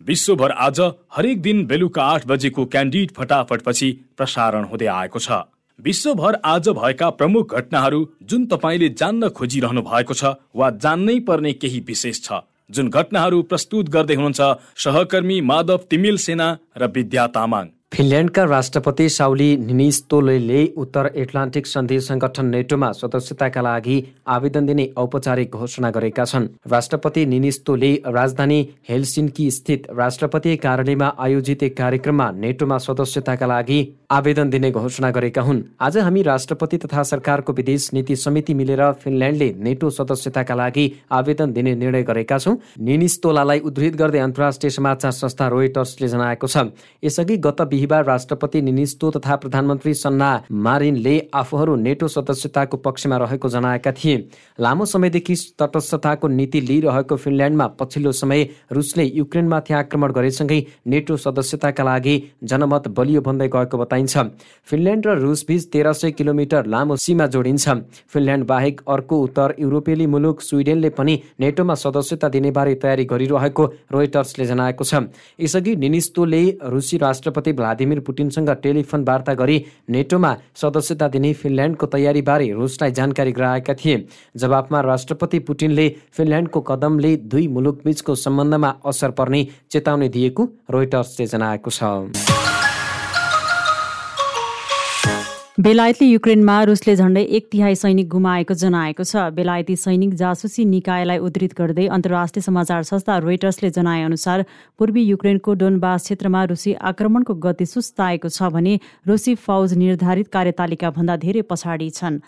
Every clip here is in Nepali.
विश्वभर आज हरेक दिन बेलुका आठ बजेको क्यान्डिड फटाफटपछि प्रसारण हुँदै आएको छ। विश्वभर आज भएका प्रमुख घटनाहरू जुन तपाईँले जान्न खोजिरहनु भएको छ वा जान्नै पर्ने केही विशेष छ। जुन घटनाहरू प्रस्तुत गर्दै हुनुहुन्छ सहकर्मी माधव तिमिल सेना र विद्या तामाङ। फिनल्यान्डका राष्ट्रपति साउली निनिस्तोले उत्तर एटलान्टिक सन्धि संगठन नेटोमा सदस्यताका लागि आवेदन दिने औपचारिक घोषणा गरेका छन्। राष्ट्रपति निनिस्तोले राजधानी हेलसिन्की स्थित राष्ट्रपति कार्यालयमा आयोजित एक कार्यक्रममा नेटोमा सदस्यताका लागि आवेदन दिने घोषणा गरेका हुन्। आज हामी राष्ट्रपति तथा सरकारको विदेश नीति समिति मिलेर फिनल्यान्डले नेटो सदस्यताका लागि आवेदन दिने निर्णय गरेका छौँ। निनिस्तोलालाई उद्धृत गर्दै अन्तर्राष्ट्रिय समाचार संस्था रोयटर्सले जनाएको छ। यसअघि गत बिहिबार राष्ट्रपति निनिस्तो तथा प्रधानमन्त्री सन्ना मारिनले आफूहरू नेटो सदस्यताको पक्षमा रहेको जनाएका थिए। लामो समयदेखि तटस्थताको नीति लिइरहेको फिनल्यान्डमा पछिल्लो समय रुसले युक्रेनमाथि आक्रमण गरेसँगै नेटो सदस्यताका लागि जनमत बलियो भन्दै गएको बताइन्छ। फिनल्यान्ड र रुसबीच तेह्र सय किलोमिटर लामो सीमा जोडिन्छ। फिनल्यान्ड बाहेक अर्को उत्तर युरोपेली मुलुक स्विडेनले पनि नेटोमा सदस्यता दिनेबारे तयारी गरिरहेको रोयटर्सले जनाएको छ। यसअघि निनिस्तोले रुसी राष्ट्रपति भ्लादिमिर पुटिनसँग टेलिफोन वार्ता गरी नेटोमा सदस्यता दिने फिनल्यान्डको तयारीबारे रुसलाई जानकारी गराएका थिए। जवाफमा राष्ट्रपति पुटिनले फिनल्यान्डको कदमले दुई मुलुकबीचको सम्बन्धमा असर पर्ने चेतावनी दिएको रोइटर्सले जनाएको छ। बेलायतले युक्रेनमा रुसले झण्डै एक तिहाई सैनिक गुमाएको जनाएको छ। बेलायती सैनिक जासुसी निकायलाई उद्धृत गर्दै अन्तर्राष्ट्रिय समाचार संस्था रोइटर्सले जनाएअनुसार पूर्वी युक्रेनको डोनबास क्षेत्रमा रुसी आक्रमणको गति सुस्ताएको छ भने रुसी फौज निर्धारित कार्यतालिका भन्दा धेरै पछाडि छन्।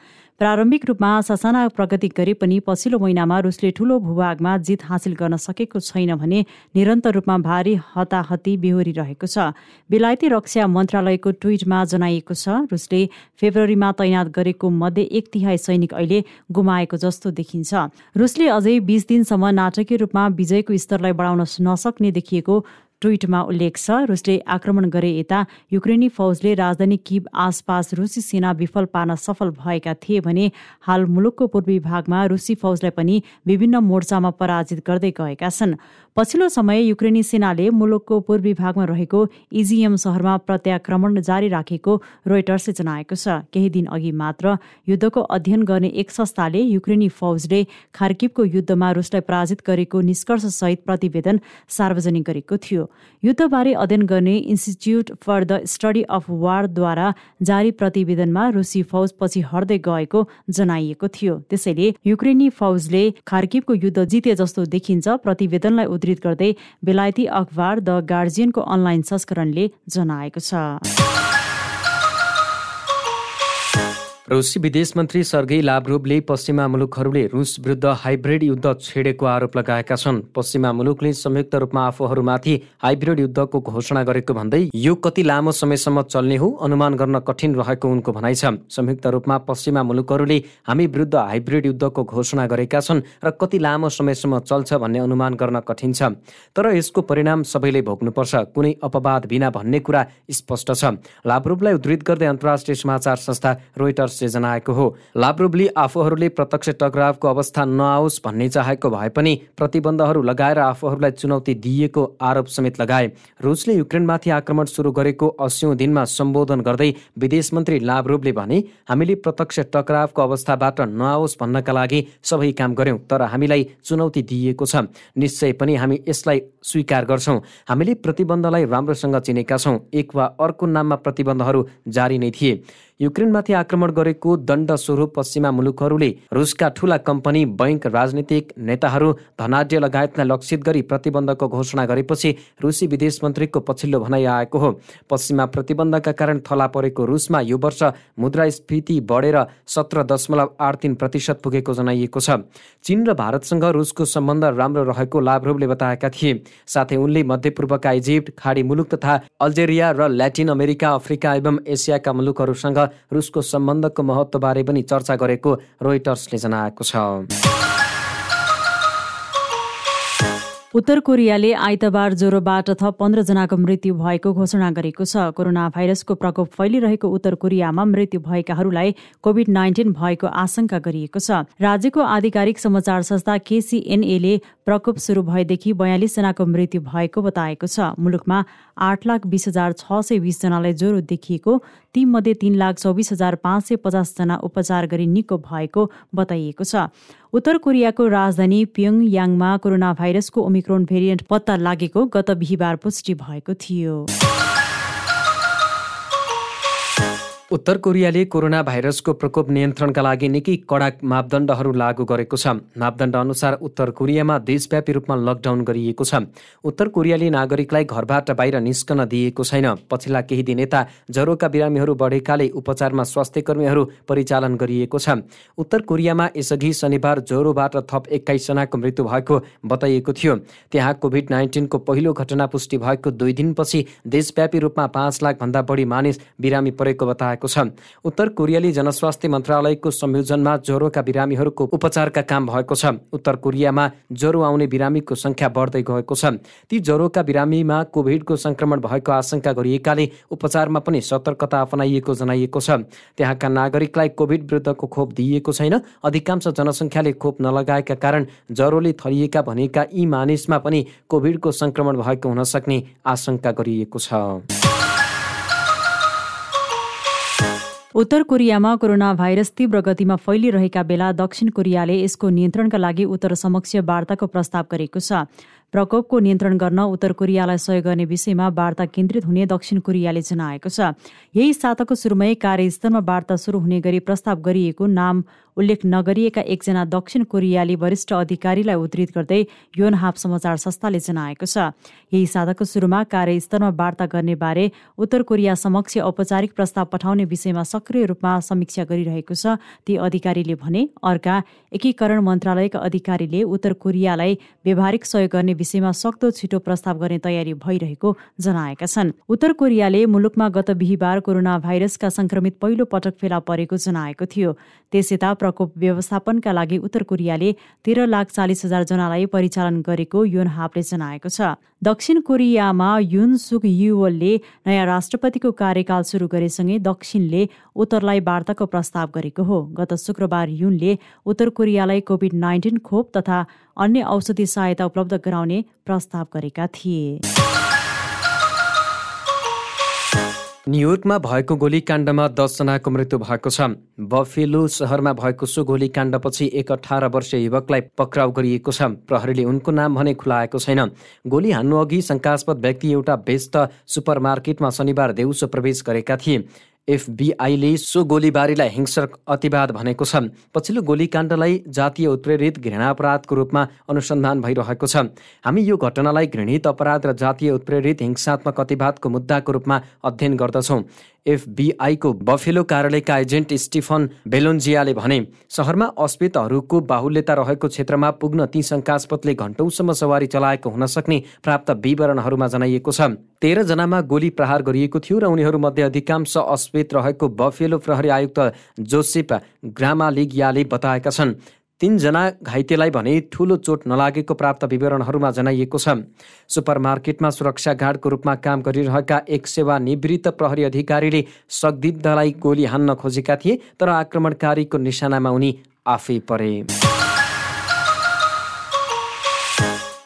प्रारम्भिक रूपमा ससाना प्रगति गरे पनि पछिल्लो महिनामा रुसले ठूलो भूभागमा जित हासिल गर्न सकेको छैन भने निरन्तर रूपमा भारी हताहती बेहोरिरहेको छ। बेलायती रक्षा मन्त्रालयको ट्विटमा जनाइएको छ रुसले फेब्रुअरीमा तैनात गरेको मध्ये एक तिहाई सैनिक अहिले गुमाएको जस्तो देखिन्छ। रुसले अझै बीस दिनसम्म नाटकीय रूपमा विजयको स्तरलाई बढाउन नसक्ने देखिएको ट्विटमा उल्लेख छ रुसले आक्रमण गरे यता युक्रेनी फौजले राजधानी किब आसपास रुसी सेना विफल पार्न सफल भएका थिए भने हाल मुलुकको पूर्वी भागमा रुसी फौजलाई पनि विभिन्न मोर्चामा पराजित गर्दै गएका छन्। पछिल्लो समय युक्रेनी सेनाले मुलुकको पूर्वी भागमा रहेको इजिएम सहरमा प्रत्याक्रमण जारी राखेको रोइटर्सले जनाएको छ। केही दिन अघि मात्र युद्धको अध्ययन गर्ने एक संस्थाले युक्रेनी फौजले खार्किबको युद्धमा रुसलाई पराजित गरेको निष्कर्षसहित प्रतिवेदन सार्वजनिक गरेको थियो। युद्धबारे अध्ययन गर्ने Institute for the Study of वारद्वारा जारी प्रतिवेदनमा रुसी फौज पछि हट्दै गएको जनाइएको थियो। त्यसैले युक्रेनी फौजले खार्किबको युद्ध जिते जस्तो देखिन्छ। प्रतिवेदनलाई उद्धृत गर्दै बेलायती अखबार द गार्जियनको अनलाइन संस्करणले जनाएको छ। रुसी विदेश मन्त्री सर्गेई लाभ्रोभले पश्चिमा मुलुकहरूले रुस विरुद्ध हाइब्रिड युद्ध छेडेको आरोप लगाएका छन्। पश्चिमा मुलुकले संयुक्त रूपमा आफूहरूमाथि हाइब्रिड युद्धको घोषणा गरेको भन्दै यो कति लामो समयसम्म चल्ने हो अनुमान गर्न कठिन रहेको उनको भनाइ छ। संयुक्त रूपमा पश्चिमा मुलुकहरूले हामी विरुद्ध हाइब्रिड युद्धको घोषणा गरेका छन् र कति लामो समयसम्म चल्छ भन्ने अनुमान गर्न कठिन छ। तर यसको परिणाम सबैले भोग्नुपर्छ। कुनै अपवाद बिना भन्ने कुरा स्पष्ट छ। लाभ्रोभलाई उद्धृत गर्दै अन्तर्राष्ट्रिय समाचार संस्था रोइटर्स जनाएको हो। लाब्रुबली आफूहरूले प्रत्यक्ष टकरावको अवस्था नआओस् भन्ने चाहेको भए पनि प्रतिबन्धहरू लगाएर आफूहरूलाई चुनौती दिइएको आरोप समेत लगाए। रुसले युक्रेनमाथि आक्रमण सुरु गरेको अस्यौँ दिनमा सम्बोधन गर्दै विदेश मन्त्री लाभ्रुबले भने हामीले प्रत्यक्ष टकरावको अवस्थाबाट नआओस् भन्नका लागि सबै काम गर्यौँ तर हामीलाई चुनौती दिइएको छ। निश्चय पनि हामी यसलाई स्वीकार गर्छौँ। हामीले प्रतिबन्धलाई राम्रोसँग चिनेका छौँ। एक वा अर्को नाममा प्रतिबन्धहरू जारी नै थिए। युक्रेनमाथि आक्रमण गरेको दण्ड स्वरूप पश्चिमा मुलुकहरूले रुसका ठूला कम्पनी बैंक राजनीतिक नेताहरू धनाढ्य लगायतलाई लक्षित गरी प्रतिबन्धको घोषणा गरेपछि रुसी विदेश मन्त्रीको पछिल्लो भनाइ आएको हो। पश्चिमा प्रतिबन्धका कारण थला परेको रुसमा यो वर्ष मुद्रास्फीति बढेर सत्र दशमलव आठ तिन प्रतिशत पुगेको जनाइएको छ। चीन र भारतसँग रुसको सम्बन्ध राम्रो रहेको लाभ्रोभले बताएका थिए। साथै उनले मध्यपूर्वका इजिप्ट खाडी मुलुक तथा अल्जेरिया र ल्याटिन अमेरिका अफ्रिका एवं एसियाका मुलुकहरूसँग रुसको सम्बन्धको महत्त्वबारे पनि चर्चा गरेको रोइटर्सले जनाएको छ। उत्तर कोरियाले आइतबार ज्वरोबाट थप पन्ध्रजनाको मृत्यु भएको घोषणा गरेको छ। कोरोना भाइरसको प्रकोप फैलिरहेको उत्तर कोरियामा मृत्यु भएकाहरूलाई कोभिड नाइन्टिन भएको आशंका गरिएको छ। राज्यको आधिकारिक समाचार संस्था केसीएनएले प्रकोप सुरु भएदेखि बयालिसजनाको मृत्यु भएको बताएको छ। मुलुकमा आठ लाख बिस हजार छ सय बिसजनालाई ज्वरो देखिएको तीमध्ये तीन लाख चौबिस हजार पाँच सय पचासजना उपचार गरी निको भएको बताइएको छ। उत्तर कोरियाको राजधानी प्योङयाङमा कोरोना भाइरसको ओमिक्रोन भेरिएन्ट पत्ता लागेको गत बिहिबार पुष्टि भएको थियो। उत्तर कोरियाले कोरोना भाइरसको प्रकोप नियन्त्रणका लागि निकै कडा मापदण्डहरू लागू गरेको छ। मापदण्ड अनुसार उत्तर कोरियामा देशव्यापी रूपमा लकडाउन गरिएको छ। उत्तर कोरियाले नागरिकलाई घरबाट बाहिर निस्कन दिएको छैन। पछिल्ला केही दिन यता ज्वरोका बिरामीहरू बढेकाले उपचारमा स्वास्थ्य कर्मीहरू परिचालन गरिएको छ। उत्तर कोरियामा यसअघि शनिबार ज्वरोबाट थप एक्काइसजनाको मृत्यु भएको बताइएको थियो। त्यहाँ कोभिड नाइन्टिनको पहिलो घटना पुष्टि भएको दुई दिनपछि देशव्यापी रूपमा पाँच लाखभन्दा बढी मानिस बिरामी परेको बताएको भएको छ। उत्तर कोरियाली जनस्वास्थ्य मन्त्रालयको संयोजनमा ज्वरोका बिरामीहरूको उपचारका काम भएको छ। उत्तर कोरियामा ज्वरो आउने बिरामीको सङ्ख्या बढ्दै गएको छ। ती ज्वरोका बिरामीमा कोभिडको सङ्क्रमण भएको आशंका गरिएकाले उपचारमा पनि सतर्कता अपनाइएको जनाइएको छ। त्यहाँका नागरिकलाई कोभिड विरुद्धको खोप दिइएको छैन। अधिकांश जनसङ्ख्याले खोप नलगाएका कारण ज्वरोले थरिएका भनेका यी मानिसमा पनि कोभिडको सङ्क्रमण भएको हुन सक्ने आशंका गरिएको छ। उत्तर कोरियामा कोरोना भाइरस तीव्र गतिमा फैलिरहेका बेला दक्षिण कोरियाले यसको नियन्त्रणका लागि उत्तर समक्ष वार्ताको प्रस्ताव गरेको छ। प्रकोपको नियन्त्रण गर्न उत्तर कोरियालाई सहयोग गर्ने विषयमा वार्ता केन्द्रित हुने दक्षिण कोरियाले जनाएको छ। यही साताको सुरुमै कार्यस्थलमा वार्ता सुरु हुने गरी प्रस्ताव गरिएको नाम उल्लेख नगरिएका एकजना दक्षिण कोरियाली वरिष्ठ अधिकारीलाई उद्धृत गर्दै योनहाप समाचार संस्थाले जनाएको छ। यही साताको सुरुमा कार्यस्थलमा वार्ता गर्ने बारे उत्तर कोरिया समक्ष औपचारिक प्रस्ताव पठाउने विषयमा सक्रिय रूपमा समीक्षा गरिरहेको छ। ती अधिकारीले भने अर्का एकीकरण मन्त्रालयका अधिकारीले उत्तर कोरियालाई व्यवहारिक सहयोग गर्ने विषयमा सक्दो छिटो प्रस्ताव गर्ने तयारी भइरहेको जनाएका छन्। उत्तर कोरियाले मुलुकमा गत बिहिबार कोरोना भाइरसका संक्रमित पहिलो पटक फेला परेको जनाएको थियो। त्यस यता प्रकोप व्यवस्थापनका लागि उत्तर कोरियाले तेह्र लाख चालिस हजार जनालाई परिचालन गरेको युन हापले जनाएको छ। दक्षिण कोरियामा युन सुक युवलले नयाँ राष्ट्रपतिको कार्यकाल सुरु गरेसँगै दक्षिणले उत्तरलाई वार्ताको प्रस्ताव गरेको हो। गत शुक्रबार युनले उत्तर कोरियालाई कोभिड नाइन्टिन खोप तथा अन्य औषधि सहायता उपलब्ध गराउने प्रस्ताव गरेका थिए। न्युयोर्कमा भएको गोलीकाण्डमा दसजनाको मृत्यु भएको छ। बफेलो सहरमा भएको सो गोलीकाण्डपछि एक अठार वर्षीय युवकलाई पक्राउ गरिएको छ। प्रहरीले उनको नाम भने खुलाएको छैन। गोली हान्नु अघि शङ्कास्पद व्यक्ति एउटा व्यस्त सुपरमार्केटमा शनिबार देउसो प्रवेश गरेका थिए। एफबिआईले सो गोलीबारीलाई हिंसक अतिवाद भनेको छ। पछिल्लो गोलीकाण्डलाई जातीय उत्प्रेरित घृणापराधको रूपमा अनुसन्धान भइरहेको छ। हामी यो घटनालाई घृणित अपराध र जातीय उत्प्रेरित हिंसात्मक अतिवादको मुद्दाको रूपमा अध्ययन गर्दछौँ। एफबिआईको बफेलो कार्यालयका एजेन्ट स्टिफन बेलोन्जियाले भने सहरमा अस्पेतहरूको बाहुल्यता रहेको क्षेत्रमा पुग्न ती शङ्कास्पदले घन्टौसम्म सवारी चलाएको हुन सक्ने प्राप्त विवरणहरूमा जनाइएको छ। तेह्रजनामा गोली प्रहार गरिएको थियो र उनीहरूमध्ये अधिकांश अस्पेत रहेको बफेलो प्रहरी आयुक्त जोसेफ ग्रामालिगियाले बताएका छन्। तीनजना घाइतेलाई भने ठूलो चोट नलागेको प्राप्त विवरणहरूमा जनाइएको छ। सुपरमार्केटमा सुरक्षा गार्डको रूपमा काम गरिरहेका एक सेवानिवृत्त प्रहरी अधिकारीले संदिग्धलाई गोली हान्न खोजेका थिए तर आक्रमणकारीको निशानामा उनी आफै परे।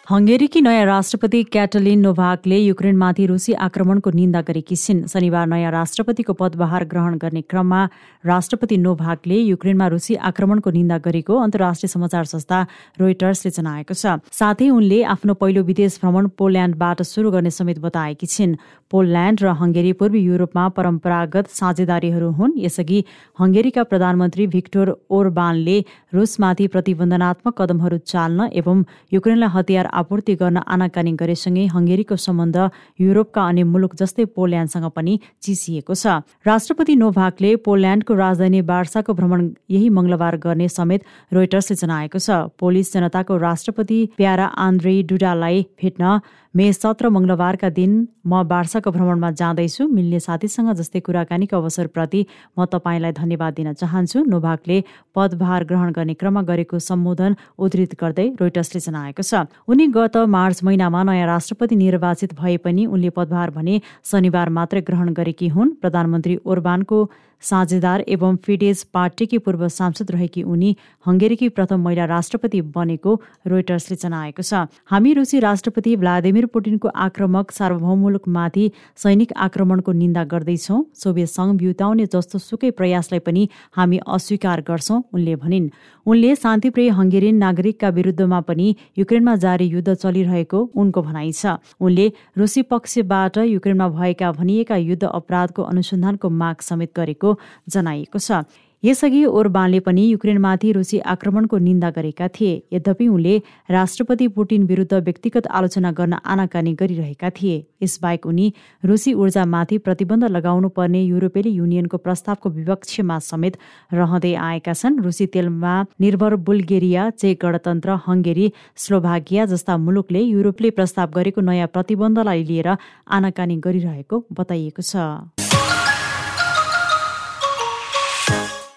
हङ्गेरीकी नयाँ राष्ट्रपति क्याटलिन नोभाकले युक्रेनमाथि रुसी आक्रमणको निन्दा गरेकी छिन्। शनिबार नयाँ राष्ट्रपतिको पदभार ग्रहण गर्ने क्रममा राष्ट्रपति नोभाकले युक्रेनमा रुसी आक्रमणको निन्दा गरेको अन्तर्राष्ट्रिय समाचार संस्था रोइटर्सले जनाएको छ। साथै उनले आफ्नो पहिलो विदेश भ्रमण पोल्यान्डबाट सुरु गर्ने समेत बताएकी छिन्। पोल्यान्ड र हङ्गेरी पूर्वी युरोपमा परम्परागत साझेदारीहरू हुन्। यसअघि हङ्गेरीका प्रधानमन्त्री भिक्टोर ओरबानले रुसमाथि प्रतिबन्धनात्मक कदमहरू चाल्न एवं युक्रेनलाई हतियार आपूर्ति गर्न आनाकानी गरेसँगै हङ्गेरीको सम्बन्ध युरोपका अन्य मुलुक जस्तै पोल्यान्डसँग पनि चिसिएको छ। राष्ट्रपति नोभाकले पोल्यान्डको राजधानी बार्साको भ्रमण यही मंगलबार गर्ने समेत रोइटर्सले जनाएको छ। पोलिस जनताको राष्ट्रपति प्यारा आन्द्रे डुडालाई भेट्न मे सत्र मङ्गलबारका दिन म बार्साको भ्रमणमा जाँदैछु। मिल्ने साथीसँग जस्तै कुराकानीको अवसरप्रति म तपाईँलाई धन्यवाद दिन चाहन्छु। नोभाकले पदभार ग्रहण गर्ने क्रममा गरेको सम्बोधन उद्धृत गर्दै रोइटर्सले जनाएको छ। उनी गत मार्च महिनामा नयाँ राष्ट्रपति निर्वाचित भए पनि उनले पदभार भने शनिबार मात्रै ग्रहण गरेकी हुन्। प्रधानमन्त्री ओर्बानको साझेदार एवं फिडेज पार्टीकी पूर्व सांसद रहेकी उनी हङ्गेरीकी प्रथम महिला राष्ट्रपति बनेको रोइटर्सले जनाएको छ। हामी रुसी राष्ट्रपति भ्लादिमिर पुटिनको आक्रमक सार्वभौम मुलुकमाथि सैनिक आक्रमणको निन्दा गर्दैछौँ। सोभियत सङ्घ बिउताउने जस्तो सुकै प्रयासलाई पनि हामी अस्वीकार गर्छौँ उनले भनिन्। उनले शान्तिप्रिय हङ्गेरियन नागरिकका विरुद्धमा पनि युक्रेनमा जारी युद्ध चलिरहेको उनको भनाइ छ। उनले रुसी पक्षबाट युक्रेनमा भएका भनिएका युद्ध अपराधको अनुसन्धानको माग समेत गरेको जनाइएको छ। यसअघि ओरबानले पनि युक्रेनमाथि रुसी आक्रमणको निन्दा गरेका थिए। यद्यपि उनले राष्ट्रपति पुटिन विरुद्ध व्यक्तिगत आलोचना गर्न आनाकानी गरिरहेका थिए। यसबाहेक उनी रुसी ऊर्जामाथि प्रतिबन्ध लगाउनु पर्ने युरोपेली युनियनको प्रस्तावको विपक्षमा समेत रहँदै आएका छन्। रुसी तेलमा निर्भर बुल्गेरिया चेक गणतन्त्र हङ्गेरी स्लोभाकिया जस्ता मुलुकले युरोपले प्रस्ताव गरेको नयाँ प्रतिबन्धलाई लिएर आनाकानी गरिरहेको बताइएको छ।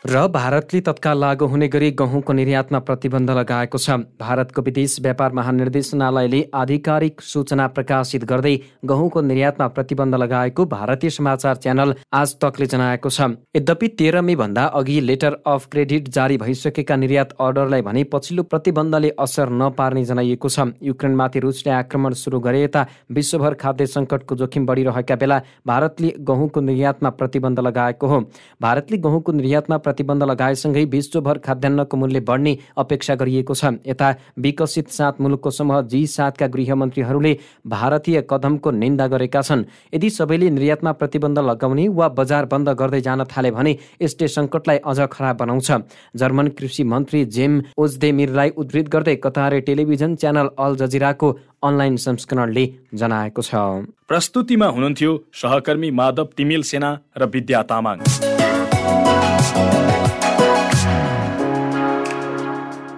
र भारतले तत्काल लागू हुने गरी गहुँको निर्यातमा प्रतिबन्ध लगाएको छ। भारतको विदेश व्यापार महानिर्देशनालयले आधिकारिक सूचना प्रकाशित गर्दै गहुँको निर्यातमा प्रतिबन्ध लगाएको भारतीय समाचार च्यानल आज तकले जनाएको छ। यद्यपि तेह्र मे भन्दा अघि लेटर अफ क्रेडिट जारी भइसकेका निर्यात अर्डरलाई भने पछिल्लो प्रतिबन्धले असर नपार्ने जनाइएको छ। युक्रेनमाथि रुसले आक्रमण सुरु गरे यता विश्वभर खाद्य सङ्कटको जोखिम बढिरहेका बेला भारतले गहुँको निर्यातमा प्रतिबन्ध लगाएको हो। भारतले गहुँको निर्यातमा प्रतिबन्ध लगाएसँगै विश्वभर खाद्यान्नको मूल्य बढ्ने अपेक्षा गरिएको छ। यता विकसित सात मुलुकको समूह जी सातका गृहमन्त्रीहरूले भारतीय कदमको निन्दा गरेका छन्। यदि सबैले निर्यातमा प्रतिबन्ध लगाउने वा बजार बन्द गर्दै जान थाले भने यसले सङ्कटलाई अझ खराब बनाउँछ। जर्मन कृषि मन्त्री जेम ओजदेमिरलाई उद्धृत गर्दै कतारे टेलिभिजन च्यानल अल जजिराको अनलाइन संस्करणले जनाएको छ। प्रस्तुतिमा हुनुहुन्थ्यो सहकर्मी माधव तिमिल सेना र विद्या तामाङ।